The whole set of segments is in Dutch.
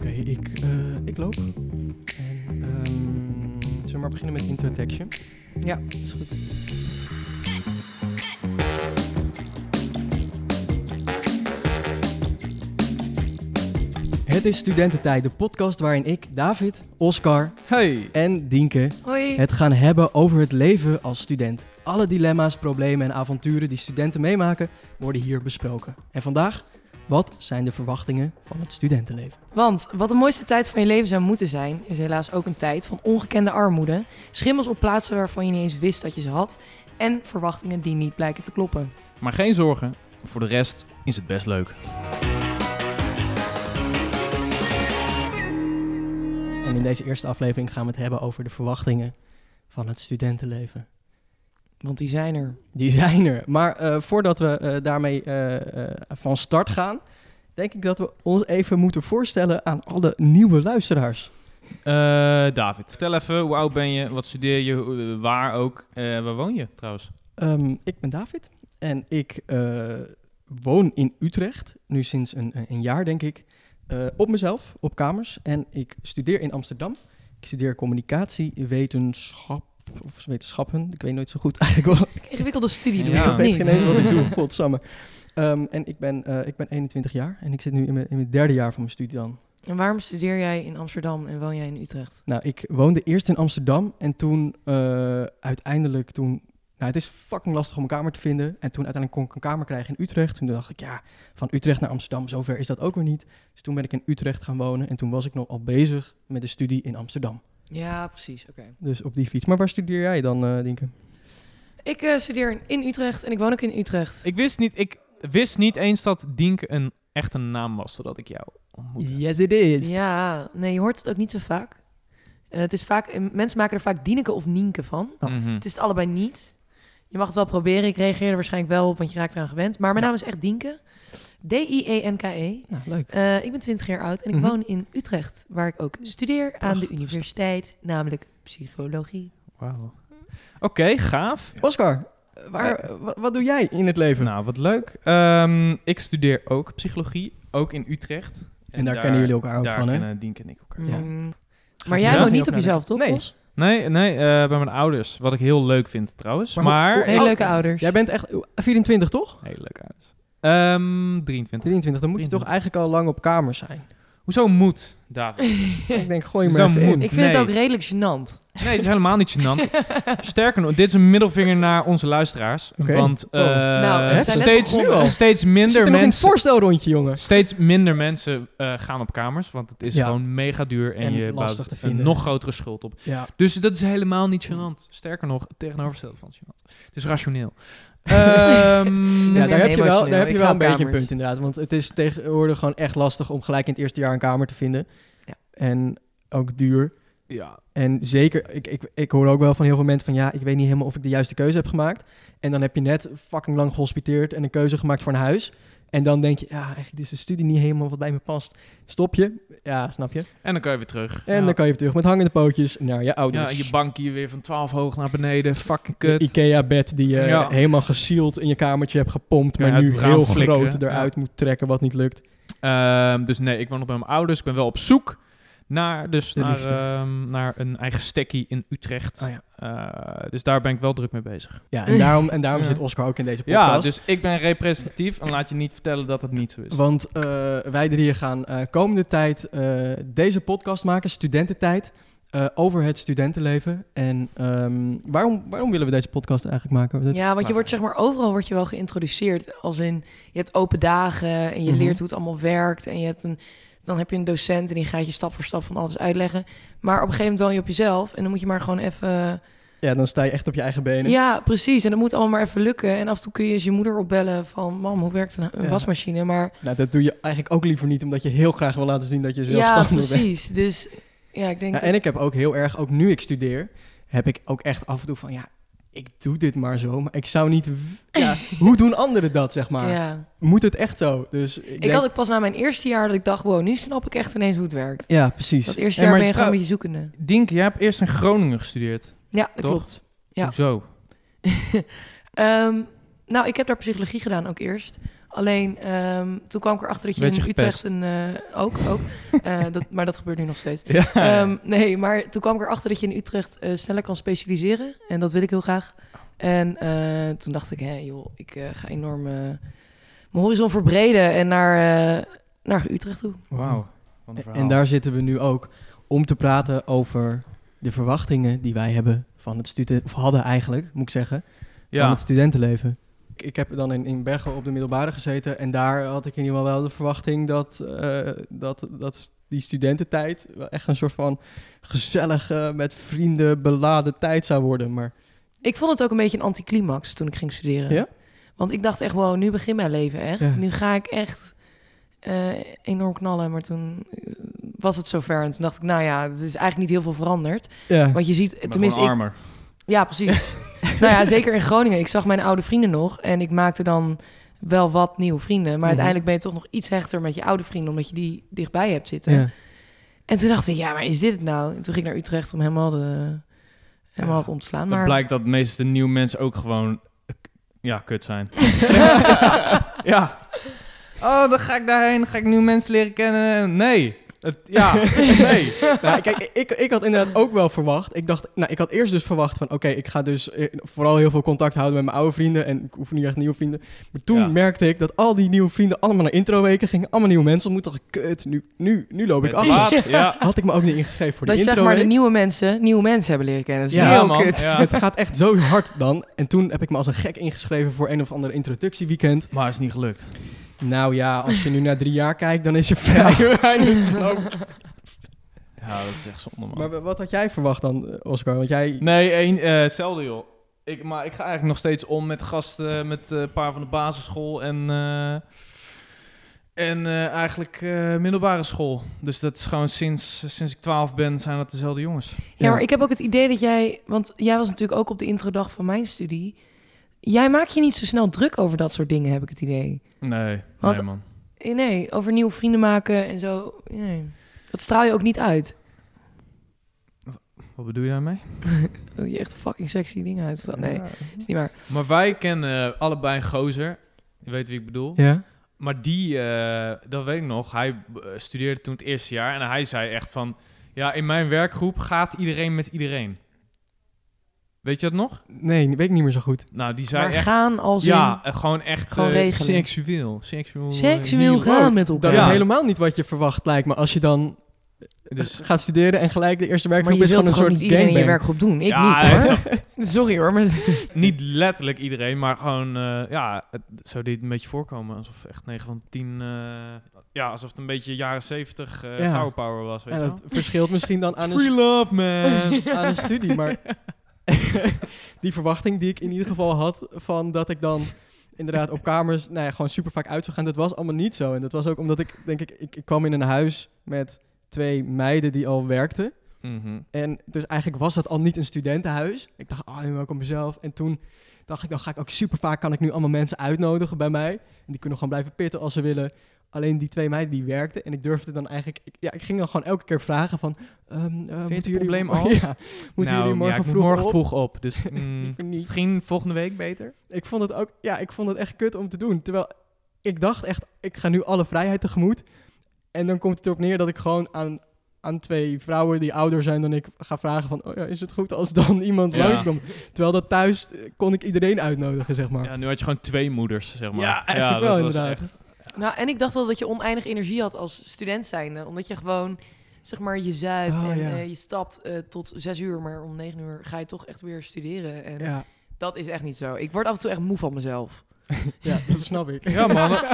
Oké, ik, eh, ik loop. En, ehm, zullen we maar beginnen met intro tekstje? Ja, is goed. Het is Studententijd, de podcast waarin ik, David, Oscar Hey. en Dienke Hoi. het gaan hebben over het leven als student. Alle dilemma's, problemen en avonturen die studenten meemaken worden hier besproken. En vandaag, wat zijn de verwachtingen van het studentenleven? Want wat de mooiste tijd van je leven zou moeten zijn, is helaas ook een tijd van ongekende armoede, schimmels op plaatsen waarvan je niet eens wist dat je ze had en verwachtingen die niet blijken te kloppen. Maar geen zorgen, voor de rest is het best leuk. En in deze eerste aflevering gaan we het hebben over de verwachtingen van het studentenleven. Want die zijn er. Die zijn er. Maar eh, voordat we eh, daarmee eh, van start gaan, denk ik dat we ons even moeten voorstellen aan alle nieuwe luisteraars. Eh, David, vertel even, hoe oud ben je, wat studeer je, waar ook, Eh, waar woon je trouwens? Ehm, ik ben David en ik eh, woon in Utrecht, nu sinds een, een jaar denk ik, eh, op mezelf, op kamers. En ik studeer in Amsterdam. Ik studeer communicatiewetenschap of wetenschappen, ik weet nooit zo goed eigenlijk wel. Ingewikkelde studie doe Ja. ik weet niet? geen eens wat ik doe, godsamme. Ehm, en ik ben, eh, ik ben 21 jaar en ik zit nu in mijn, in mijn derde jaar van mijn studie dan. En waarom studeer jij in Amsterdam en woon jij in Utrecht? Nou, ik woonde eerst in Amsterdam en toen eh, uiteindelijk toen... Nou, het is fucking lastig om een kamer te vinden. En toen uiteindelijk kon ik een kamer krijgen in Utrecht. Toen dacht ik, ja, van Utrecht naar Amsterdam, zover is dat ook weer niet. Dus toen ben ik in Utrecht gaan wonen en toen was ik nog al bezig met de studie in Amsterdam. Ja, precies. Oké. Dus op die fiets. Maar waar studeer jij dan, eh Dienke? Ik eh, studeer in- Utrecht en ik woon ook in Utrecht. Ik wist niet, ik wist niet eens dat Dienke een echte naam was, zodat ik jou ontmoette. Yes, it is. Ja, nee, je hoort het ook niet zo vaak. Eh, het is vaak mensen maken er vaak Dieneke of Nienke van. Oh. Mhm. Het is het allebei niet. Je mag het wel proberen. Ik reageer er waarschijnlijk wel op, want je raakt eraan gewend. Maar mijn naam is echt Dienke. D-I-E-N-K-E. Nou, leuk. Eh, ik ben 20 jaar oud en ik Mhm. woon in Utrecht, waar ik ook studeer aan de universiteit, namelijk psychologie. Wauw. Oké, gaaf. Oscar, waar, eh, wa- wat doe jij in het leven? Nou, wat leuk. Ehm, ik studeer ook psychologie, ook in Utrecht. en daar, kennen jullie elkaar ook daar van, hè? kennen Dienke en ik elkaar. Ja. Mm. Maar jij Ja. woont Niet op jezelf, toch? Nee. Nee, nee, eh, bij mijn ouders. Wat ik heel leuk vind trouwens. Maar Maar... Hele Oh, leuke ouders. Jij bent echt 24, toch? Hele leuke ouders. Ehm 23. 23, dan moet je toch 23. eigenlijk al lang op kamer zijn. Hoezo moet, David? ik denk, gooi maar even moet. in. Ik vind het ook redelijk gênant. Nee, het is helemaal niet gênant. Sterker nog, dit is een middelvinger naar onze luisteraars. Want Oh. eh, Nou, steeds, steeds minder er nog in het mensen... voorstelrondje, jongen. Steeds minder mensen eh, gaan op kamers, want het is Ja. gewoon mega duur en, En je bouwt te een nog grotere schuld op. Ja. Dus dat is helemaal niet gênant. Sterker nog, het tegenovergestelde van gênant. Het is rationeel. Ehm, Ja, daar heb je wel, daar heb je wel een beetje een punt inderdaad. Want het is tegenwoordig gewoon echt lastig om gelijk in het eerste jaar een kamer te vinden. Ja. En ook duur. ja, En zeker, ik, ik, ik hoor ook wel van heel veel mensen van... ja, ik weet niet helemaal of ik de juiste keuze heb gemaakt. En dan heb je net fucking lang gehospiteerd en een keuze gemaakt voor een huis. En dan denk je, ja, eigenlijk is de studie niet helemaal wat bij me past. Stop je. Ja, snap je. en dan kan je weer terug. En ja. dan kan je weer terug met hangende pootjes naar je ouders. Ja, je bankje weer van 12 hoog naar beneden. Fucking kut. Ikea-bed die je Ja. helemaal gesield in je kamertje hebt gepompt... Kan maar nu heel flikkeren. groot eruit moet trekken wat niet lukt. Ehm, dus nee, ik woon nog bij mijn ouders. Ik ben wel op zoek naar, dus De naar, liefde. ehm, naar een eigen stekkie in Utrecht. Oh ja. Eh, dus daar ben ik wel druk mee bezig. Ja, en daarom, en daarom Ja. zit Oscar ook in deze podcast. Ja, dus ik ben representatief en laat je niet vertellen dat het niet zo is. Want eh, wij drieën gaan eh, komende tijd eh, deze podcast maken, Studententijd, eh, over het studentenleven. En ehm, waarom, waarom willen we deze podcast eigenlijk maken? Dat- Ja, want je wordt zeg maar overal word je wel geïntroduceerd. Als in, je hebt open dagen en je Mhm. leert hoe het allemaal werkt. En je hebt een, dan heb je een docent en die gaat je stap voor stap van alles uitleggen. Maar op een gegeven moment woon je op jezelf. En dan moet je maar gewoon even... Ja, dan sta je echt op je eigen benen. Ja, precies. En dat moet allemaal maar even lukken. En af en toe kun je eens je moeder opbellen van... Mam, hoe werkt een, een Ja. wasmachine? Maar Nou, dat doe je eigenlijk ook liever niet, omdat je heel graag wil laten zien dat je ja, zelfstandig bent. precies. Dus ja, ik denk... Ja, en ik heb ook heel erg, ook nu ik studeer, heb ik ook echt af en toe van, ja, ik doe dit maar zo, maar ik zou niet... Ja, hoe doen anderen dat, zeg maar? ja. Moet het echt zo? Dus ik, Ik denk- had het pas na mijn eerste jaar dat ik dacht... Wow, nu snap ik echt ineens hoe het werkt. Ja, precies. Dat eerste jaar ben je gewoon een beetje zoekende. Dink, jij hebt eerst in Groningen gestudeerd. Ja, dat Toch? klopt. Ja. Hoezo? Ehm, nou, ik heb daar psychologie gedaan ook eerst. Alleen ehm, toen kwam ik erachter dat je in Utrecht een... eh, ook, ook. Eh, dat, maar dat gebeurt nu nog steeds. Ja. Ehm, nee, maar toen kwam ik erachter dat je in Utrecht eh, sneller kan specialiseren. En dat wil ik heel graag. En eh, toen dacht ik, hé joh, ik ga enorm mijn horizon verbreden en naar, eh, naar Utrecht toe. Wauw. En daar zitten we nu ook om te praten over de verwachtingen die wij hebben van het studenten, of hadden eigenlijk, moet ik zeggen, van ja. het studentenleven. Ik, ik heb dan in, in Bergen op de middelbare gezeten en daar had ik in ieder geval wel de verwachting dat, eh, dat, dat die studententijd wel echt een soort van gezellige, met vrienden beladen tijd zou worden. Maar Ik vond het ook een beetje een anticlimax toen ik ging studeren. Ja? Want ik dacht echt, wow, nu begint mijn leven echt. Ja. Nu ga ik echt eh, enorm knallen. Maar toen eh, was het zover. En toen dacht ik, nou ja, het is eigenlijk niet heel veel veranderd. ja, Want je ziet, tenminste, ik, armer. Ja, precies. nou ja, zeker in Groningen. Ik zag mijn oude vrienden nog en ik maakte dan wel wat nieuwe vrienden. Maar Mhm. uiteindelijk ben je toch nog iets hechter met je oude vrienden, omdat je die dichtbij hebt zitten. ja. En toen dacht ik, ja, maar is dit het nou? En toen ging ik naar Utrecht om helemaal, de, helemaal het om te slaan. Het Maar blijkt dat de meeste nieuwe mensen ook gewoon ja, kut zijn. ja. Oh, dan ga ik daarheen, ga ik nieuwe mensen leren kennen. Nee. Het, ja, nee. Nou, kijk, ik, ik had inderdaad ook wel verwacht. Ik dacht, nou, ik had eerst dus verwacht van, oké, ik ga dus eh, vooral heel veel contact houden met mijn oude vrienden en ik hoef niet echt nieuwe vrienden. Maar toen Ja. merkte ik dat al die nieuwe vrienden allemaal naar introweken gingen, allemaal nieuwe mensen ontmoeten. Dacht ik, kut, nu, nu, nu loop ik af. ja. Had ik me ook niet ingegeven voor dat de je zeg maar de nieuwe mensen, nieuwe mensen hebben leren kennen. Dat is Ja, heel man. kut. Ja. Het gaat echt zo hard dan. En toen heb ik me als een gek ingeschreven voor een of andere introductieweekend. Maar is niet gelukt. Nou ja, als je nu naar drie jaar kijkt, dan is er vrij weinig gelopen. Ja, dat is echt zonde, man. Maar wat had jij verwacht dan, eh, Oscar? Want jij... Nee, een, eh, hetzelfde joh. Ik, maar ik ga eigenlijk nog steeds om met gasten, met eh, een paar van de basisschool en, eh, en eh, eigenlijk eh, middelbare school. Dus dat is gewoon sinds, sinds ik 12 ben, zijn dat dezelfde jongens. Ja, maar ik heb ook het idee dat jij... Want jij was natuurlijk ook op de introdag van mijn studie. Jij maakt je niet zo snel druk over dat soort dingen, heb ik het idee. Nee, Wat? nee man. Eh, Nee, over nieuwe vrienden maken en zo. Nee. Dat straal je ook niet uit. Wat bedoel je daarmee? Dat je echt fucking sexy dingen uitstraalt. Nee, Ja. is niet waar. Maar wij kennen allebei een gozer. Je weet wie ik bedoel. Ja? Maar die, eh, dat weet ik nog, hij eh, studeerde toen het eerste jaar en hij zei echt van, ja, in mijn werkgroep gaat iedereen met iedereen. Weet je dat nog? Nee, weet ik niet meer zo goed. Nou, die zei Maar echt, gaan als ja, eh, gewoon echt Gewoon eh, regelen. seksueel. Seksueel, eh, seksueel gaan met elkaar. Dat Ja. is helemaal niet wat je verwacht, lijkt me. Als je dan Dus, gaat studeren en gelijk de eerste maar werkgroep je is wilt gewoon toch een soort niet iedereen in je werkgroep doen? Ik Ja, niet hoor. Sorry hoor, maar niet letterlijk iedereen, maar gewoon, eh, ja, het zou dit een beetje voorkomen. Alsof echt 9 van 10, eh, ja, alsof het een beetje jaren 70 eh Ja. power power was, weet Ja, je dat verschilt misschien dan aan? Free een, love, man! aan een studie, maar die verwachting die ik in ieder geval had van dat ik dan inderdaad op kamers nou ja, gewoon super vaak uit zou gaan, dat was allemaal niet zo. En dat was ook omdat ik, denk ik, ik, ik kwam in een huis met twee meiden die al werkten. Mhm. En dus eigenlijk was dat al niet een studentenhuis. Ik dacht, ah, nu ben ik op mezelf. En toen dacht ik, dan ga ik ook super vaak, kan ik nu allemaal mensen uitnodigen bij mij. En die kunnen gewoon blijven pitten als ze willen. Alleen die twee meiden die werkten. En ik durfde dan eigenlijk, ik- ja, ik ging dan gewoon elke keer vragen van... ehm, eh, moeten het jullie als? Ja, moeten Nou, jullie morgen ja, ik moet vroeg morgen op? vroeg op, dus mm, misschien volgende week beter. Ik vond het ook, ja, ik vond het echt kut om te doen. Terwijl ik dacht echt, ik ga nu alle vrijheid tegemoet. En dan komt het erop neer dat ik gewoon aan, aan twee vrouwen die ouder zijn dan ik ga vragen van, oh ja, is het goed als dan iemand Ja. langskomt? Terwijl dat thuis kon ik iedereen uitnodigen, zeg maar. Ja, nu had je gewoon twee moeders, zeg maar. Ja, eigenlijk wel, dat was inderdaad. echt- Nou, en ik dacht wel dat je oneindig energie had als student zijnde. Omdat je gewoon, zeg maar, je zuipt Oh, en ja. eh, je stapt eh, tot zes uur. Maar om negen uur ga je toch echt weer studeren. En Ja, dat is echt niet zo. Ik word af en toe echt moe van mezelf. ja dat snap ik. Ja, man.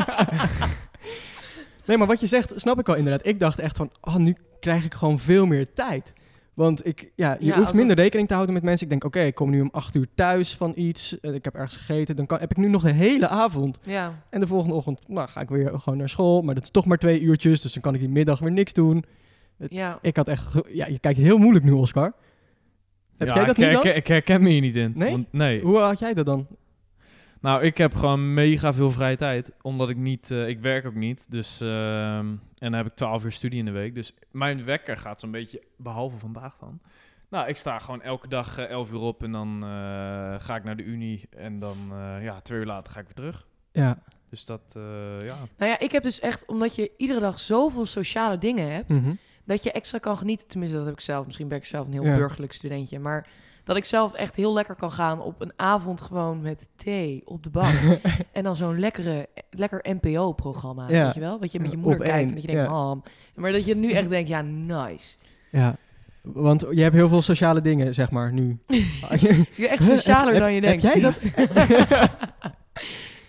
Nee, maar wat je zegt, snap ik wel inderdaad. Ik dacht echt van, oh, nu krijg ik gewoon veel meer tijd. Want ik, ja, je Ja, hoeft alsof- minder rekening te houden met mensen. Ik denk, oké, ik kom nu om acht uur thuis van iets. eh, ik heb ergens gegeten. Dan kan, heb ik nu nog de hele avond. Ja, En de volgende ochtend nou, ga ik weer gewoon naar school. Maar dat is toch maar twee uurtjes. Dus dan kan ik die middag weer niks doen. ja. Ik had echt... Ja, je kijkt heel moeilijk nu, Oscar. Heb Ja, jij dat ik, niet dan? herken- ik herken me hier niet in. Nee? Want, nee. Hoe had jij dat dan? Nou, ik heb gewoon mega veel vrije tijd. Omdat ik niet... eh, ik werk ook niet. Dus... ehm, en dan heb ik 12 uur studie in de week. Dus mijn wekker gaat zo'n beetje... Behalve vandaag dan. Nou, ik sta gewoon elke dag eh 11 uur op. En dan eh, ga ik naar de unie. En dan... eh, ja, twee uur later ga ik weer terug. Ja. Dus dat, eh, ja. Nou ja, ik heb dus echt, omdat je iedere dag zoveel sociale dingen hebt, Mhm. dat je extra kan genieten. Tenminste, dat heb ik zelf. Misschien ben ik zelf een heel Ja. burgerlijk studentje. Maar dat ik zelf echt heel lekker kan gaan op een avond gewoon met thee op de bank. en dan zo'n lekkere, lekker NPO-programma, Ja. weet je wel? Wat je met je Op moeder kijkt één, en dat je denkt, ja. Maar dat je nu echt denkt, ja, nice. Ja. Want je hebt heel veel sociale dingen, zeg maar, nu. Je echt socialer Heb- dan je heb denkt. jij dat?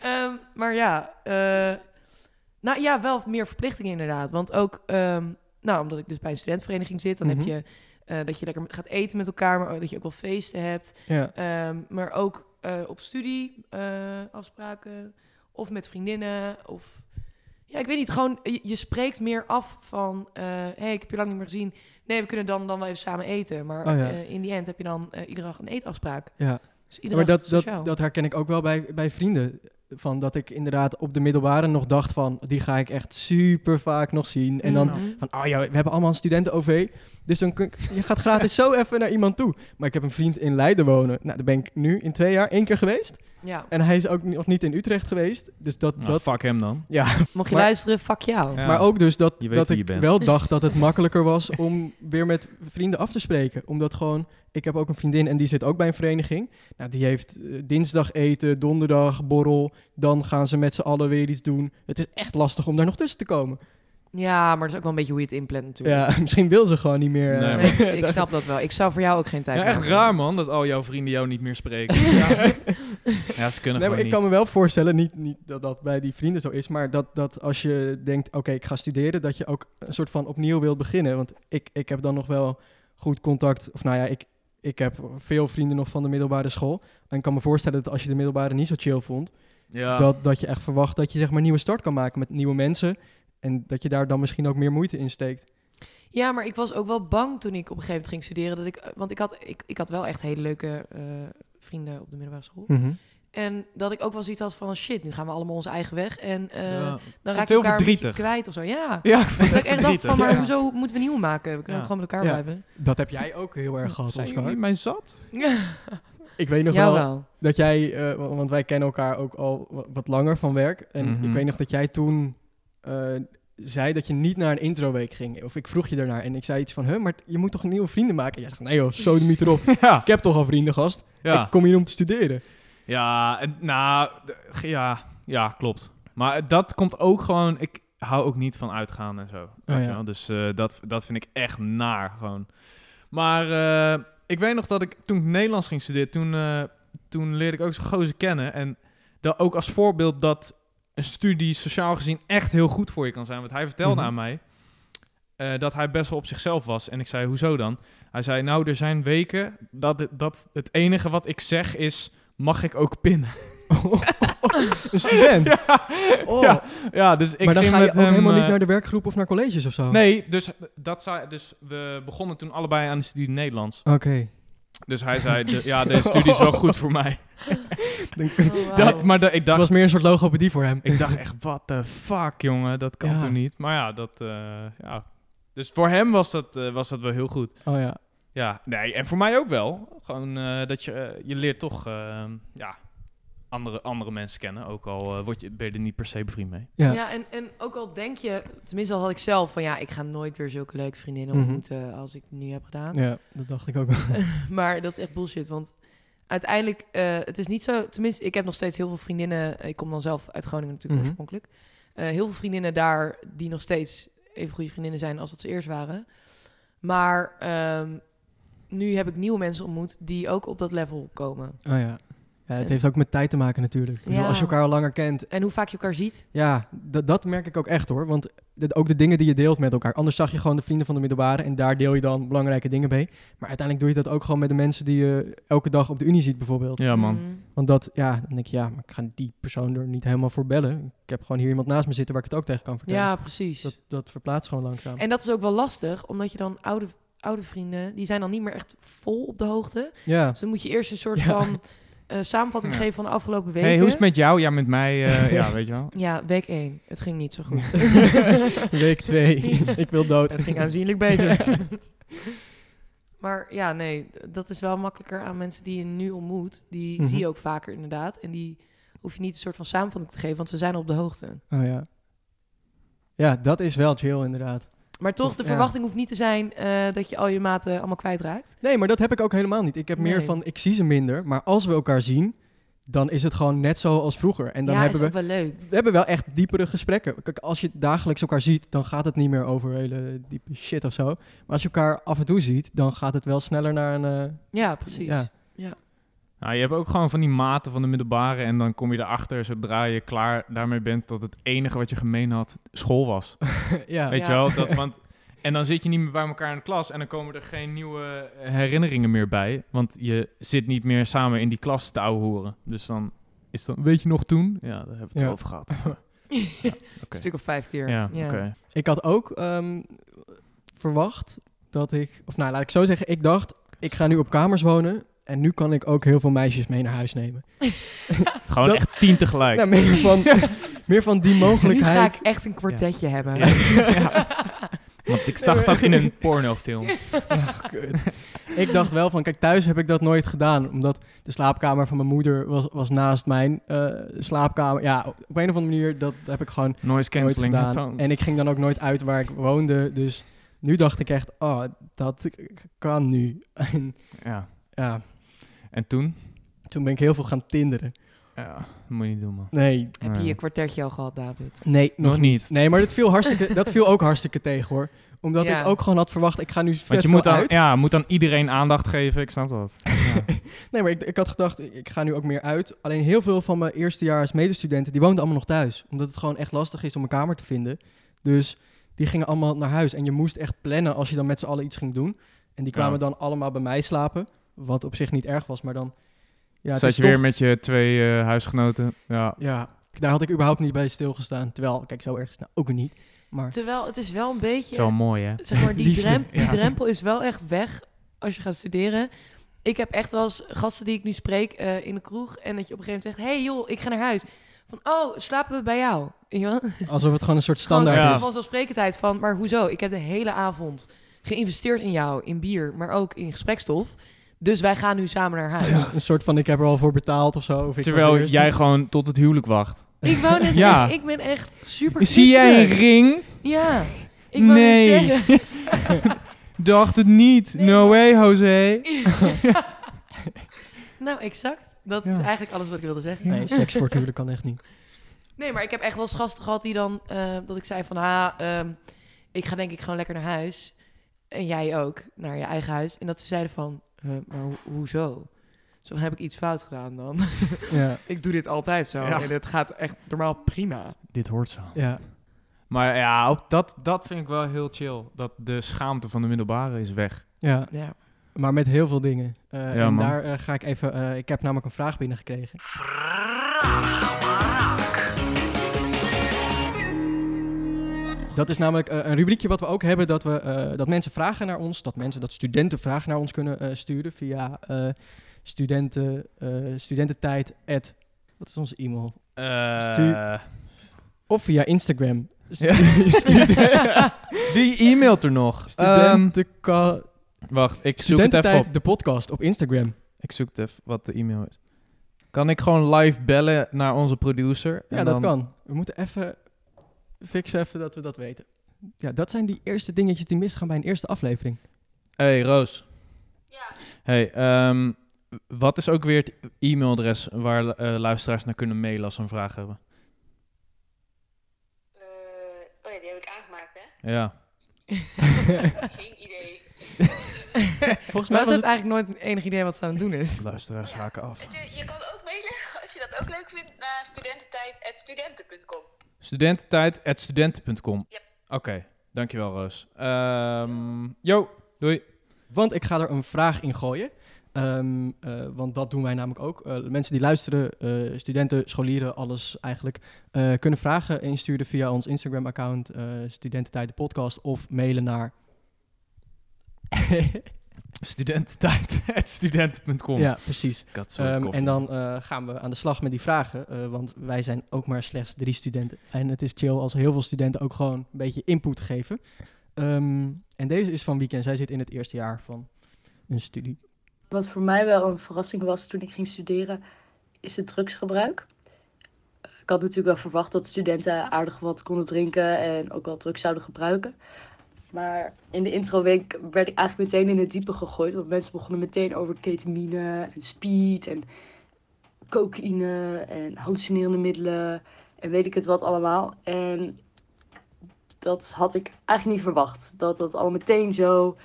Ehm, maar ja, eh, nou ja, wel meer verplichtingen inderdaad. Want ook, ehm, nou, omdat ik dus bij een studentenvereniging zit, dan Mhm. heb je eh, dat je lekker gaat eten met elkaar, maar dat je ook wel feesten hebt. ja. Ehm, maar ook eh, op studie eh, afspraken of met vriendinnen of... Ja, ik weet niet, gewoon je, je spreekt meer af van... eh hey, ik heb je lang niet meer gezien. Nee, we kunnen dan, dan wel even samen eten. Maar Oh ja. in die end heb je dan iedere dag een eetafspraak. ja. Dus iedere maar dat, dat, dat herken ik ook wel bij, bij vrienden. Van dat ik inderdaad op de middelbare nog dacht van... die ga ik echt super vaak nog zien. En dan Mhm. van, oh ja, we hebben allemaal een studenten-OV. Dus dan kun, je gaat gratis zo even naar iemand toe. Maar ik heb een vriend in Leiden wonen. Nou, daar ben ik nu in twee jaar één keer geweest. Ja, En hij is ook nog niet in Utrecht geweest. Dus dat... Nou, dat fuck hem dan. ja, mocht je Maar- luisteren, fuck jou. Ja. Maar ook dus dat, dat ik bent. wel dacht dat het makkelijker was om weer met vrienden af te spreken. Omdat gewoon, ik heb ook een vriendin en die zit ook bij een vereniging. Nou, die heeft eh, dinsdag eten, donderdag borrel. Dan gaan ze met z'n allen weer iets doen. Het is echt lastig om daar nog tussen te komen. Ja, maar dat is ook wel een beetje hoe je het inplant natuurlijk. Ja, misschien wil ze gewoon niet meer. Nee, eh, Nee, ik, ik snap dat wel. Ik zou voor jou ook geen tijd Ja, meer echt raar man, dat al jouw vrienden jou niet meer spreken. ja, ze kunnen Nee, maar ik kan me wel voorstellen, niet, niet dat dat bij die vrienden zo is, maar dat, dat als je denkt, oké, ik ga studeren, dat je ook een soort van opnieuw wilt beginnen. Want ik, ik heb dan nog wel goed contact, of nou ja, ik, ik heb veel vrienden nog van de middelbare school. En ik kan me voorstellen dat als je de middelbare niet zo chill vond, Ja. dat, dat je echt verwacht dat je zeg maar een nieuwe start kan maken met nieuwe mensen. En dat je daar dan misschien ook meer moeite in steekt. Ja, maar ik was ook wel bang toen ik op een gegeven moment ging studeren. Dat ik, want ik had, ik, ik had wel echt hele leuke eh, vrienden op de middelbare school. Mhm. En dat ik ook wel zoiets had van shit, nu gaan we allemaal onze eigen weg. En eh, Ja. dan raak je elkaar een beetje verdrietig. kwijt of zo. Ja. Ja, ik Dat ik echt dacht van, maar Ja. hoezo moeten we nieuw maken? We kunnen ook gewoon met elkaar Ja. blijven. Dat heb jij ook heel erg gehad, Zijn Oscar. jullie mij zat? Ik weet nog wel dat jij, eh, wa- want wij kennen elkaar ook al wa- wat langer van werk. En Mhm. ik weet nog dat jij toen eh, zei dat je niet naar een introweek ging. Of ik vroeg je daarnaar en ik zei iets van, huh, maar je moet toch nieuwe vrienden maken? En jij zegt, nee joh, zo de erop. Ja. Ik heb toch al vrienden, gast. Ja. Ik kom hier om te studeren. Ja, en, nou, ja, ja, klopt. Maar dat komt ook gewoon... Ik hou ook niet van uitgaan en zo. weet ja. je wel. Dus eh, dat, dat vind ik echt naar, gewoon. Maar eh, ik weet nog dat ik, toen ik Nederlands ging studeren... Toen, eh, toen leerde ik ook zo'n gozer kennen. En dat ook als voorbeeld dat een studie sociaal gezien echt heel goed voor je kan zijn. Want hij vertelde Mhm. aan mij dat hij best wel op zichzelf was. En ik zei, hoezo dan? Hij zei, nou, er zijn weken dat, dat het enige wat ik zeg is... Mag ik ook pinnen? een student. Oh. Ja, ja, dus ik maar dan ging ga je met ook hem, helemaal niet eh, naar de werkgroep of naar colleges of zo? Nee, dus, dat zei, dus we begonnen toen allebei aan de studie Nederlands. Oké. Dus hij zei, de, ja, deze studie is wel goed voor mij. Oh, Dat, maar ik Het dacht, was meer een soort logopedie voor hem. ik dacht echt, what the fuck, jongen, dat kan Ja. toch niet? Maar ja, dat, eh, ja. Dus voor hem was dat, eh, was dat wel heel goed. Oh ja. Ja, nee, en voor mij ook wel. Gewoon eh, dat je, eh, je leert toch, eh, ja, andere, andere mensen kennen. Ook al eh, word je, ben je er niet per se bevriend mee. Ja. Ja, en, en ook al denk je, tenminste al had ik zelf van ja, ik ga nooit weer zulke leuke vriendinnen Mhm. ontmoeten als ik nu heb gedaan. Ja, dat dacht ik ook wel. Maar dat is echt bullshit, want uiteindelijk, eh, het is niet zo, tenminste, ik heb nog steeds heel veel vriendinnen, ik kom dan zelf uit Groningen natuurlijk Mhm. oorspronkelijk, Eh, heel veel vriendinnen daar die nog steeds even goede vriendinnen zijn als dat ze eerst waren. Maar ehm, nu heb ik nieuwe mensen ontmoet die ook op dat level komen. Oh ja. Ja, het heeft ook met tijd te maken natuurlijk. Ja. Als je elkaar al langer kent, En hoe vaak je elkaar ziet. ja, dat, merk ik ook echt hoor. Want de- ook de dingen die je deelt met elkaar. Anders zag je gewoon de vrienden van de middelbare en daar deel je dan belangrijke dingen mee. Maar uiteindelijk doe je dat ook gewoon met de mensen die je elke dag op de unie ziet bijvoorbeeld. Ja, man. Mhm. Want dat, ja, dan denk je, ja, maar ik ga die persoon er niet helemaal voor bellen. Ik heb gewoon hier iemand naast me zitten waar ik het ook tegen kan vertellen. Ja, precies. Dat, dat verplaatst gewoon langzaam. En dat is ook wel lastig, omdat je dan oude, oude vrienden, die zijn dan niet meer echt vol op de hoogte. ja. Dus dan moet je eerst een soort Ja. van eh, samenvatting Ja. geven van de afgelopen weken. hey, hoe is het met jou? Ja, met mij, eh, ja, weet je wel. Ja, week 1. Het ging niet zo goed. Week twee, ik wil dood. het ging aanzienlijk beter. maar ja, nee, dat is wel makkelijker aan mensen die je nu ontmoet. Die Mhm. zie je ook vaker inderdaad. En die hoef je niet een soort van samenvatting te geven, want ze zijn op de hoogte. Oh ja. Ja, dat is wel chill inderdaad. Maar toch, de verwachting hoeft niet te zijn eh, dat je al je maten allemaal kwijtraakt. Nee, maar dat heb ik ook helemaal niet. Ik heb meer van, ik zie ze minder. Maar als we elkaar zien, dan is het gewoon net zo als vroeger. En dan ja, hebben is we, wel leuk. we hebben wel echt diepere gesprekken. Kijk, als je dagelijks elkaar ziet, dan gaat het niet meer over hele diepe shit of zo. Maar als je elkaar af en toe ziet, dan gaat het wel sneller naar een... eh, Ja, precies. Ja. Nou, je hebt ook gewoon van die maten van de middelbare en dan kom je erachter zodra je klaar daarmee bent dat het enige wat je gemeen had school was. ja. Weet Ja. je wel? Dat, want, en dan zit je niet meer bij elkaar in de klas en dan komen er geen nieuwe herinneringen meer bij. Want je zit niet meer samen in die klas te ouwehoeren. Dus dan is dan, weet je nog toen? Ja, daar hebben we het Ja. over gehad. Een Oké. stuk of vijf keer. Ja, oké. Ik had ook ehm, verwacht dat ik... Of nou, laat ik zo zeggen. Ik dacht, ik ga nu op kamers wonen. En nu kan ik ook heel veel meisjes mee naar huis nemen. Gewoon Dat- echt tien tegelijk. Nou, meer, van, meer van die Nu ga mogelijkheid. ik echt een kwartetje hebben. Ja. Ja. Want ik zag dat in een pornofilm. Kut. ik dacht wel van, kijk, thuis heb ik dat nooit gedaan. Omdat de slaapkamer van mijn moeder was, was naast mijn eh, slaapkamer. Ja, op een of andere manier, dat heb ik gewoon Noise nooit cancelling gedaan. headphones. En ik ging dan ook nooit uit waar ik woonde. Dus nu dacht ik echt, oh, dat kan nu. En Ja. ja, En toen? toen ben ik heel veel gaan tinderen. Ja, dat moet je niet doen, man. Nee, Heb je je kwartetje al gehad, David? nee, nog, Nog niet. Nee, maar dat viel, hartstikke, dat viel ook hartstikke tegen, hoor. Omdat Ja. ik ook gewoon had verwacht, ik ga nu vet Want je moet dan, uit. ja, moet dan iedereen aandacht geven, ik snap dat. Ja. Nee, maar ik, ik had gedacht, ik- ik ga nu ook meer uit. Alleen heel veel van mijn eerstejaars medestudenten, die woonden allemaal nog thuis. Omdat het gewoon echt lastig is om een kamer te vinden. Dus die gingen allemaal naar huis. En je moest echt plannen als je dan met z'n allen iets ging doen. En die kwamen Ja. dan allemaal bij mij slapen. Wat op zich niet erg was, maar dan... Ja, Zat is je toch- weer met je twee eh, huisgenoten? Ja. Ja, daar had ik überhaupt niet bij stilgestaan. Terwijl, kijk, zo erg is het nou ook niet. Maar Terwijl het is wel een beetje... Wel mooi, hè? zeg maar, die, Liefde, drem- die ja. drempel is wel echt weg als je gaat studeren. Ik heb echt wel eens gasten die ik nu spreek eh, in de kroeg... en dat je op een gegeven moment zegt... hey joh, ik ga naar huis. Van, oh, slapen we bij jou? Alsof het gewoon een soort standaard Ja. is. van zelfsprekendheid van... maar hoezo? Ik heb de hele avond geïnvesteerd in jou, in bier... maar ook in gesprekstof. Dus wij gaan nu samen naar huis. Ja, een soort van, ik heb er al voor betaald of zo. Of ik Terwijl jij gewoon tot het huwelijk wacht. Ik wou net Ja. zeggen, ik ben echt super Zie jij een ring? Ja. Ik wou Nee. net zeggen. Dacht het niet. Nee, no maar- way, Jose. nou, exact. Dat is eigenlijk alles wat ik wilde zeggen. Nee, seks voor het huwelijk kan echt niet. Nee, maar ik heb echt wel eens gasten gehad die dan... eh, dat ik zei van, ha, ehm, ik ga denk ik gewoon lekker naar huis. En jij ook, naar je eigen huis. En dat ze zeiden van, eh, maar ho- hoezo? Zo heb ik iets fout gedaan dan. Ja, ik doe dit altijd zo. Ja. En het gaat echt normaal prima. Dit hoort zo. ja. Maar ja, op dat, dat vind ik wel heel chill. Dat de schaamte van de middelbare is weg. ja. Ja. Maar met heel veel dingen. Eh, Ja, en man. daar eh, ga ik even... eh, ik heb namelijk een vraag binnengekregen. Dat is namelijk eh, een rubriekje wat we ook hebben, dat, we, eh, dat mensen vragen naar ons, dat mensen, dat studenten vragen naar ons kunnen eh, sturen via studenten, studententijd, at, wat is onze e-mail? Of via Instagram. Ja. Wie e-mailt er nog? Ehm, Studentenka- wacht, ik zoek het even op. de podcast op Instagram. Ik zoek het even wat de e-mail is. Kan ik gewoon live bellen naar onze producer? Ja, dat dan- kan. We moeten even fixen even dat we dat weten. Ja, dat zijn die eerste dingetjes die misgaan bij een eerste aflevering. Hey Roos. Ja. Hey, ehm, wat is ook weer het e-mailadres waar eh, luisteraars naar kunnen mailen als ze een vraag hebben? Eh, oh ja, die heb ik aangemaakt, hè? Ja. Geen idee. Volgens mij was het... eigenlijk nooit enig idee wat ze aan het doen is. Luisteraars haken af. Je, je kan ook mailen, als je dat ook leuk vindt, naar studententijd.studenten.com. Studententijd.studenten.com. Yep. Oké, dankjewel Roos. Ehm yo, doei. Want ik ga er een vraag in gooien. Ehm, eh, want dat doen wij namelijk ook. Eh, mensen die luisteren, eh, studenten, scholieren, alles eigenlijk, eh, kunnen vragen insturen via ons Instagram-account, eh Studententijd de podcast, of mailen naar... Studententijd.studenten.com. ja, precies. Ehm, en dan eh, gaan we aan de slag met die vragen, eh, want wij zijn ook maar slechts drie studenten. En het is chill als heel veel studenten ook gewoon een beetje input geven. Ehm, en deze is van Weekend. Zij zit in het eerste jaar van een studie. Wat voor mij wel een verrassing was toen ik ging studeren, is het drugsgebruik. Ik had natuurlijk wel verwacht dat studenten aardig wat konden drinken en ook wel drugs zouden gebruiken. Maar in de introweek werd ik eigenlijk meteen in het diepe gegooid. Want mensen begonnen meteen over ketamine en speed en cocaïne en hallucinerende middelen en weet ik het wat allemaal. En dat had ik eigenlijk niet verwacht. Dat dat al meteen zo,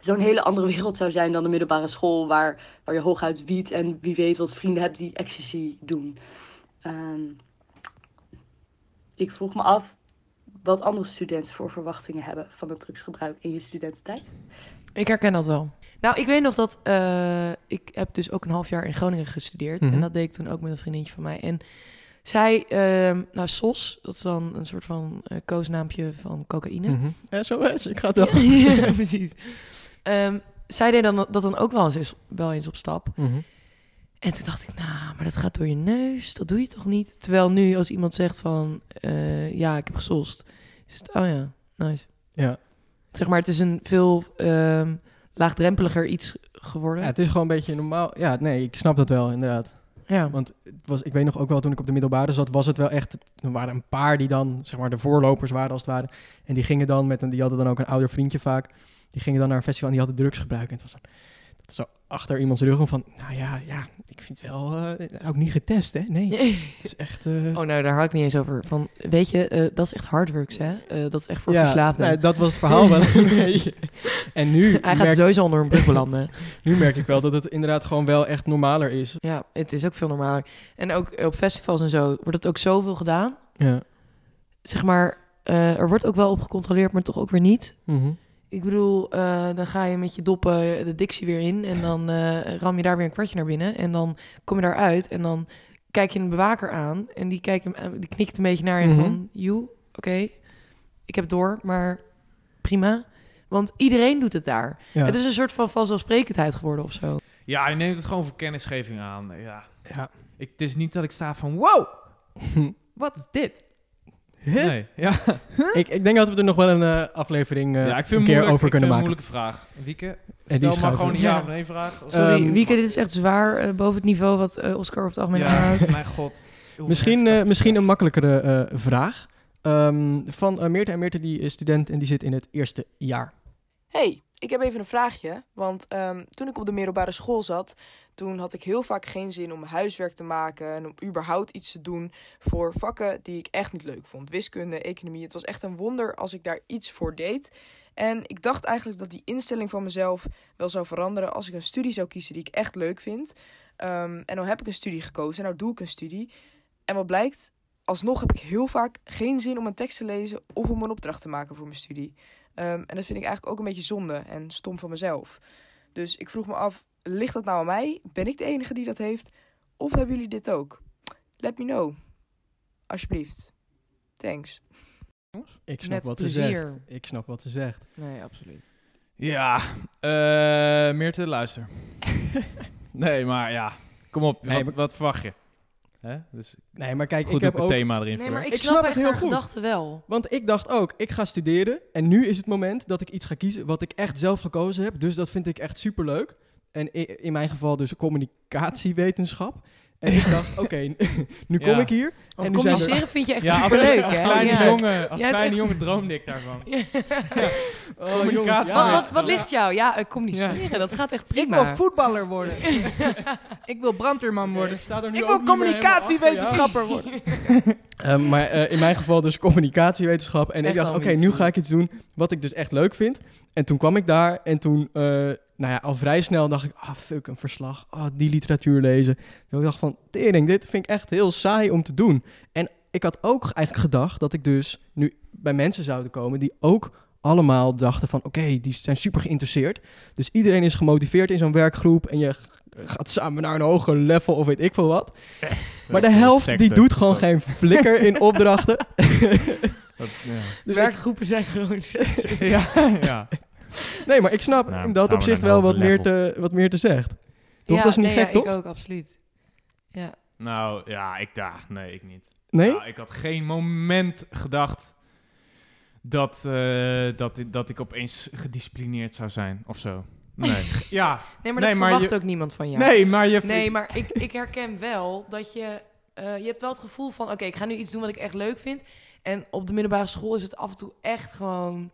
zo'n hele andere wereld zou zijn dan de middelbare school, waar, waar je hooguit wiet en wie weet wat vrienden hebt die ecstasy doen. Ehm, ik vroeg me af wat andere studenten voor verwachtingen hebben van het drugsgebruik in je studententijd. Ik herken dat wel. Nou, ik weet nog dat eh, ik heb dus ook een half jaar in Groningen gestudeerd. Mhm. En dat deed ik toen ook met een vriendinnetje van mij. En zij, ehm, nou, SOS, dat is dan een soort van eh, koosnaampje van cocaïne. Mhm. SOS, ik ga het wel. ja, precies. Ehm, zij deed dan, dat dan ook wel eens, wel eens op stap. Mhm. En toen dacht ik, nou, maar dat gaat door je neus. Dat doe je toch niet? Terwijl nu, als iemand zegt van, eh, ja, ik heb gesost. Is het, oh ja, nice. Ja. Zeg maar, het is een veel ehm, laagdrempeliger iets geworden. ja, het is gewoon een beetje normaal. Ja, nee, ik snap dat wel, inderdaad. Ja. Want het was, ik weet nog ook wel, toen ik op de middelbare zat, was het wel echt... Er waren een paar die dan, zeg maar, de voorlopers waren als het ware. En die gingen dan met een... Die hadden dan ook een ouder vriendje vaak. Die gingen dan naar een festival en die hadden drugs gebruikt. En het was is zo achter iemands rug om van... Nou ja, ja, ik vind het wel... eh, ook niet getest, hè? Nee, het is echt... eh, Oh, nou, daar had ik niet eens over. Van, weet je, eh, dat is echt harddrugs, hè? Dat is echt voor ja, verslaafden. nee, dat was het verhaal wel. En nu Hij gaat sowieso onder een brug belanden. nu merk ik wel dat het inderdaad gewoon wel echt normaler is. ja, het is ook veel normaler. En ook op festivals en zo wordt het ook zoveel gedaan. Ja. Zeg maar, er wordt ook wel op gecontroleerd, maar toch ook weer niet. Mhm. Ik bedoel, eh, dan ga je met je doppen de dictie weer in en dan eh, ram je daar weer een kwartje naar binnen en dan kom je daaruit en dan kijk je een bewaker aan en die, kijkt hem, die knikt een beetje naar je Mhm. van, you, oké, ik heb door, maar prima. Want iedereen doet het daar. Ja. Het is een soort van vanzelfsprekendheid geworden of zo. Ja, je neemt het gewoon voor kennisgeving aan. Ja. Ja. Ik, het is niet dat ik sta van, wow, wat is dit? Huh? Nee, ja. ik, ik denk dat we er nog wel een eh, aflevering eh, ja, ik vind een keer moeilijk, over ik vind kunnen het een maken. moeilijke vraag. Wieke, die stel maar gewoon een ja Ja. of nee vraag. Sorry, Ehm, Wieke, dit is echt zwaar eh, boven het niveau wat eh, Oscar over het algemeen ja, aanhoudt. mijn god. Misschien, eh, misschien een makkelijkere eh, vraag. Ehm, van eh, Meerte. En Meerte die is student en die zit in het eerste jaar. Hey, ik heb even een vraagje. Want ehm, toen ik op de middelbare school zat, toen had ik heel vaak geen zin om huiswerk te maken en om überhaupt iets te doen voor vakken die ik echt niet leuk vond. Wiskunde, economie. Het was echt een wonder als ik daar iets voor deed. En ik dacht eigenlijk dat die instelling van mezelf wel zou veranderen als ik een studie zou kiezen die ik echt leuk vind. Ehm, en nou heb ik een studie gekozen, nou doe ik een studie. En wat blijkt? Alsnog heb ik heel vaak geen zin om een tekst te lezen of om een opdracht te maken voor mijn studie. Ehm, en dat vind ik eigenlijk ook een beetje zonde en stom van mezelf. Dus ik vroeg me af, ligt dat nou aan mij? Ben ik de enige die dat heeft? Of hebben jullie dit ook? Let me know. Alsjeblieft. Thanks. Ik snap Met wat plezier. ze zegt. Ik snap wat ze zegt. Nee, absoluut. Ja, eh Meerte, luister. nee, maar ja, kom op. Nee, wat, maar- wat verwacht je? Hè? Dus Nee, maar kijk, goed ik heb op het ook... thema erin Nee, maar ik Ik snap, snap echt het heel goed. gedachten wel. Want ik dacht ook, ik ga studeren en nu is het moment dat ik iets ga kiezen wat ik echt zelf gekozen heb. Dus dat vind ik echt superleuk. En in mijn geval dus communicatiewetenschap. En ik dacht, oké, nu kom Ja. ik hier. Want en nu zijn er- communiceren vind je echt Ja, als, superleuk, als hè? kleine Ja. jongen, als Ja, kleine echt- jongen droomde ik daarvan. Oh, Communicatie. jongens, Wat, wat, wat ligt jou? Ja, eh, communiceren, dat gaat echt prima. voetballer worden. ik wil brandweerman Oké, ik sta er nu Ik wil communicatiewetenschapper worden. Ehm, maar eh, in mijn geval dus communicatiewetenschap. En ik dacht, oké, nu ga ik iets doen wat ik dus echt leuk vind. En toen kwam ik daar en toen, eh, nou ja, al vrij snel dacht ik, ah, fuck, een verslag. Ah, die literatuur lezen. Dus ik dacht van, tering, dit vind ik echt heel saai om te doen. En ik had ook eigenlijk gedacht dat ik dus nu bij mensen zouden komen die ook allemaal dachten van, oké, die zijn super geïnteresseerd. Dus iedereen is gemotiveerd in zo'n werkgroep en je gaat samen naar een hoger level of weet ik veel wat. Maar de helft die doet gewoon geen flikker in opdrachten. Dus ik- Werkgroepen zijn gewoon zet. ja, ja. nee, maar ik snap Nou, in dat opzicht wel wat meer, te, wat meer te zegt. Toch? dat is niet nee, gek, ja, toch? ik ook, absoluut. Ja. Nou, ja, ik daar. Nee, ik niet. Nee? Nou, ik had geen moment gedacht dat, eh, dat, dat ik opeens gedisciplineerd zou zijn of zo. Nee. ja. Nee, maar Nee, dat maar verwacht je- ook niemand van jou. Nee, maar je... Nee, maar ik, ik herken wel dat je eh, je hebt wel het gevoel van, oké, ik ga nu iets doen wat ik echt leuk vind. En op de middelbare school is het af en toe echt gewoon...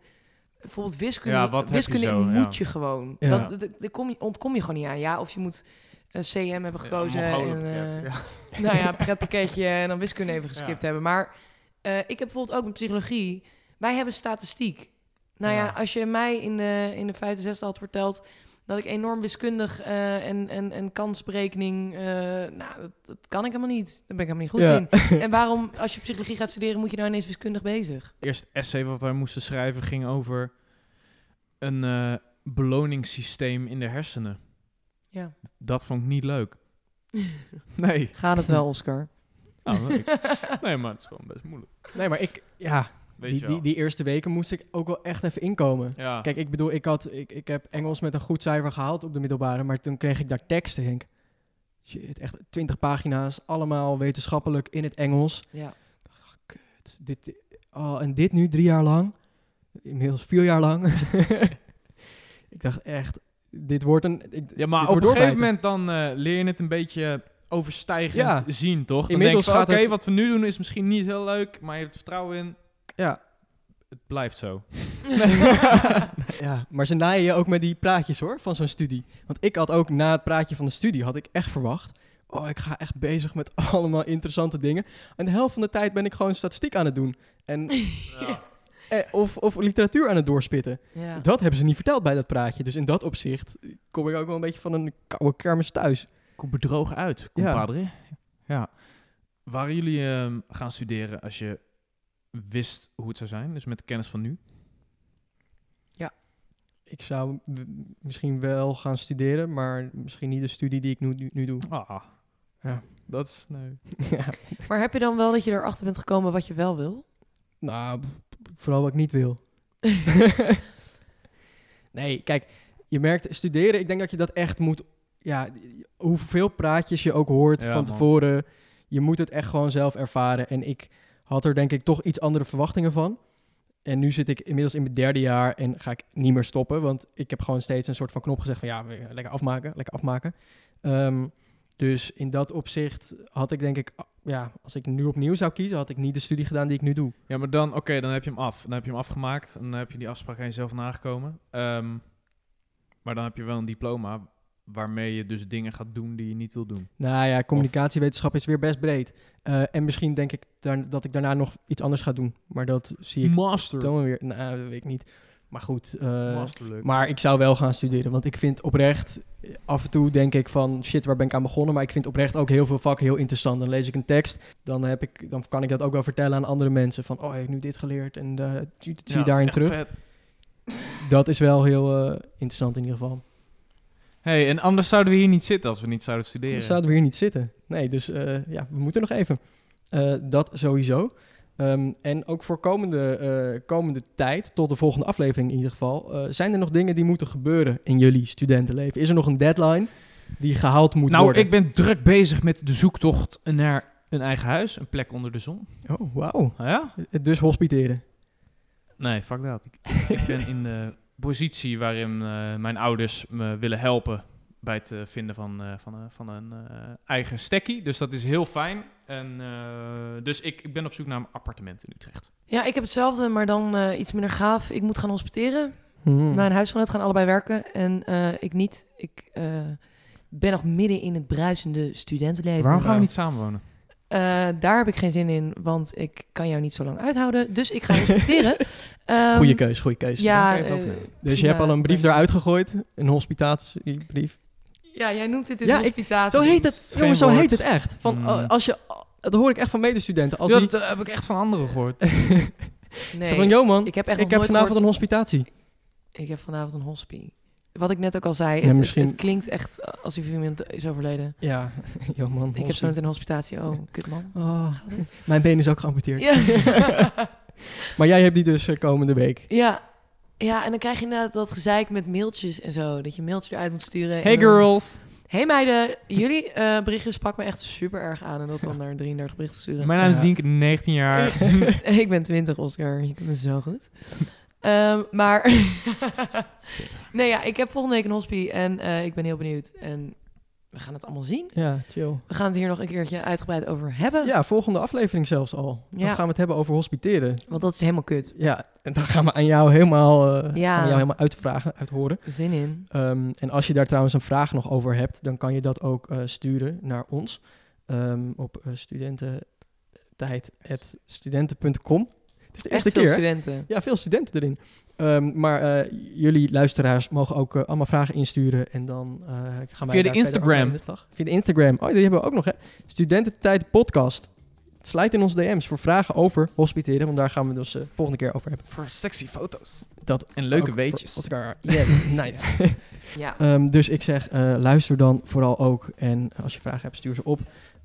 Bijvoorbeeld wiskunde. Ja, wat heb je wiskunde zo, moet ja. je gewoon. Ja. Dat, kom je, ontkom je gewoon niet aan. Ja, of je moet een CM hebben gekozen. Ja, en, eh, ja. nou ja, pretpakketje en dan wiskunde even geskipt Ja. hebben. Maar eh, ik heb bijvoorbeeld ook met psychologie. Wij hebben statistiek. Nou ja, Ja. als je mij in de, in de vijfde, zesde had verteld... dat ik enorm wiskundig eh, en, en, en kansberekening... eh, nou, dat, dat kan ik helemaal niet. Daar ben ik helemaal niet goed Ja. in. En waarom, als je psychologie gaat studeren... moet je nou ineens wiskundig bezig? eerste essay wat wij moesten schrijven ging over een eh, beloningssysteem in de hersenen. Ja. Dat vond ik niet leuk. nee. Gaat het wel, Oscar? Oh, nee, maar het is gewoon best moeilijk. Nee, maar ik, ja, Weet die, je wel. die, die eerste weken moest ik ook wel echt even inkomen. ja. Kijk, ik bedoel, ik, had, ik, ik heb Engels met een goed cijfer gehaald op de middelbare, maar toen kreeg ik daar teksten, denk. Shit, echt 20 pagina's, allemaal wetenschappelijk in het Engels. Ja. Kut, dit, oh, en dit nu drie jaar lang, inmiddels vier jaar lang. ik dacht echt, dit wordt een... Ik, ja, maar op een gegeven moment dan eh, leer je het een beetje overstijgend Ja. zien, toch? Dan Inmiddels denk je van, gaat oké, het- wat we nu doen is misschien niet heel leuk, maar je hebt er vertrouwen in. Ja. Het blijft zo. Ja, maar ze naaien je ook met die praatjes hoor, van zo'n studie. Want ik had ook na het praatje van de studie, had ik echt verwacht... Oh, ik ga echt bezig met allemaal interessante dingen. En de helft van de tijd ben ik gewoon statistiek aan het doen. En, eh, of, of literatuur aan het doorspitten. ja. Dat hebben ze niet verteld bij dat praatje. Dus in dat opzicht kom ik ook wel een beetje van een koude kermis thuis. Kom bedrogen uit, Ja. compadre. Ja. Waren jullie ehm, gaan studeren als je wist hoe het zou zijn? Dus met de kennis van nu? Ik zou misschien wel gaan studeren, maar misschien niet de studie die ik nu, nu, nu doe. Ah. Ja. Dat is... Nee. ja. Maar heb je dan wel dat je erachter bent gekomen wat je wel wil? Nou, vooral wat ik niet wil. nee, kijk, je merkt studeren, ik denk dat je dat echt moet... Ja, hoeveel praatjes je ook hoort Ja, van man. tevoren, je moet het echt gewoon zelf ervaren. En ik had er denk ik toch iets andere verwachtingen van. En nu zit ik inmiddels in mijn derde jaar en ga ik niet meer stoppen, want ik heb gewoon steeds een soort van knop gezegd van ja, lekker afmaken, lekker afmaken. Ehm, dus in dat opzicht had ik denk ik, ja, als ik nu opnieuw zou kiezen, had ik niet de studie gedaan die ik nu doe. Ja, maar dan, oké, dan heb je hem af. Dan heb je hem afgemaakt. En dan heb je die afspraak aan jezelf nagekomen. Ehm, maar dan heb je wel een diploma waarmee je dus dingen gaat doen die je niet wil doen. Nou ja, communicatiewetenschap is weer best breed. Eh, en misschien denk ik daar, dat ik daarna nog iets anders ga doen. Maar dat zie ik Master. dan weer. Nou, dat weet ik niet. Maar goed. leuk. maar ik zou wel gaan studeren. Want ik vind oprecht, af en toe denk ik van shit, waar ben ik aan begonnen? Maar ik vind oprecht ook heel veel vakken heel interessant. Dan lees ik een tekst, dan, heb ik, dan kan ik dat ook wel vertellen aan andere mensen. Van, oh, ik heb nu dit geleerd en eh, zie, Ja, je daarin terug. vet. Dat is wel heel interessant in ieder geval. Hey, en anders zouden we hier niet zitten als we niet zouden studeren. zouden we hier niet zitten. Nee, dus eh, ja, we moeten nog even. Eh, dat sowieso. Ehm, en ook voor komende, eh, komende tijd, tot de volgende aflevering in ieder geval, zijn er nog dingen die moeten gebeuren in jullie studentenleven? Is er nog een deadline die gehaald moet nou, worden? ik ben druk bezig met de zoektocht naar een eigen huis. Een plek onder de zon. Oh, wauw. Ah, ja? Dus hospiteren. Nee, fuck dat. Ik, ik ben in de positie waarin eh, mijn ouders me willen helpen bij het eh, vinden van, eh, van, eh, van een eh, eigen stekkie. Dus dat is heel fijn. En, eh, dus ik, ik ben op zoek naar een appartement in Utrecht. Ja, ik heb hetzelfde, maar dan eh, iets minder gaaf. Ik moet gaan hospiteren. Hmm. Mijn huisgenoot gaan allebei werken en eh, ik niet. Ik eh, ben nog midden in het bruisende studentenleven. Waarom gaan we niet samenwonen? Eh, daar heb ik geen zin in, want ik kan jou niet zo lang uithouden. Dus ik ga hospiteren. Ehm, Goeie keus, goede keus. Ja, eh, dus je hebt al een brief eruit gegooid, een hospitatiebrief. Ja, jij noemt dit dus Ja, ik- hospitatie. Zo heet het, jongens, zo heet het echt. Van, Hmm. oh, als je, dat hoor ik echt van medestudenten. Als Ja, die, dat heb ik echt van anderen gehoord. Nee, Zeg van, yo man, ik heb echt ik heb vanavond gehoord- een hospitatie. Ik heb vanavond een hospie. Wat ik net ook al zei, Ja, het, misschien- het, het klinkt echt alsof iemand is overleden. Ja, yo man. Ik heb zo meteen een hospitatie. Oh, kut man. Oh, mijn been is ook geamputeerd. Ja. Maar jij hebt die dus eh, komende week. ja. Ja, en dan krijg je inderdaad dat gezeik met mailtjes en zo. Dat je een mailtje eruit moet sturen. Hey dan- girls. Hey meiden, jullie eh, berichten sprak me echt super erg aan. En dat dan naar 33 berichten sturen. Mijn naam is Ja. Dienke, 19 jaar. ik ben 20, Oscar. Je kunt me zo goed. Ehm, maar nee, ja, ik heb volgende week een hospie en eh, ik ben heel benieuwd. En we gaan het allemaal zien. Ja, chill. We gaan het hier nog een keertje uitgebreid over hebben. Ja, volgende aflevering zelfs al. Dan Ja. gaan we het hebben over hospiteren. Want dat is helemaal kut. Ja, en dan gaan we aan jou helemaal, eh, Ja. gaan we jou helemaal uitvragen, uithoren. Zin in. Ehm, en als je daar trouwens een vraag nog over hebt, dan kan je dat ook eh, sturen naar ons ehm, op studententijd.studenten.com. Het is de Echt eerste veel keer. hè? studenten. Ja, veel studenten erin. Ehm, maar eh, jullie luisteraars mogen ook eh, allemaal vragen insturen en dan eh, gaan wij Via de Instagram. de. Via de Instagram. Oh, die hebben we ook nog, hè? Studententijd podcast. Sluit in onze DM's voor vragen over hospiteren, want daar gaan we dus eh volgende keer over hebben. Voor sexy foto's. Dat En leuke weetjes. Oscar. Yes, nice. Ja. Ehm, dus ik zeg, eh, luister dan vooral ook. En als je vragen hebt, stuur ze op.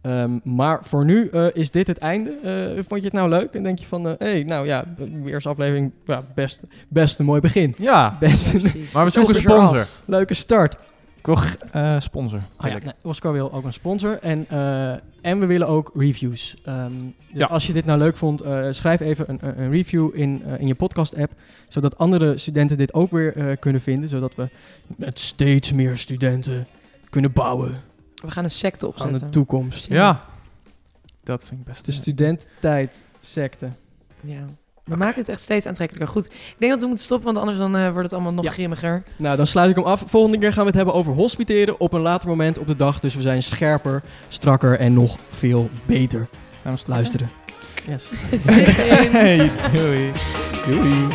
Ehm, maar voor nu eh, is dit het einde. Eh, vond je het nou leuk? En denk je van, hé, hey, nou ja, de eerste aflevering, ja, best, best een mooi begin. Ja, Best maar we zoeken een sponsor. leuke start. Ik wil eh, sponsor. Ah, ja, nee, Oscar wil ook een sponsor. En, eh, en we willen ook reviews. Ehm, dus Ja. als je dit nou leuk vond, eh, schrijf even een, een- review in, eh, in je podcast-app. Zodat andere studenten dit ook weer eh, kunnen vinden. Zodat we met steeds meer studenten kunnen bouwen We gaan een secte aan opzetten. de toekomst. Ja, dat vind ik best. De studententijd secte. Ja. We maken het echt steeds aantrekkelijker. Goed, ik denk dat we moeten stoppen, want anders dan, eh, wordt het allemaal nog Ja. grimmiger. Nou, dan sluit ik hem af. Volgende keer gaan we het hebben over hospiteren op een later moment op de dag. Dus we zijn scherper, strakker en nog veel beter. Zijn we Luisteren. Yes. Zin in. Hey, doei. Doei.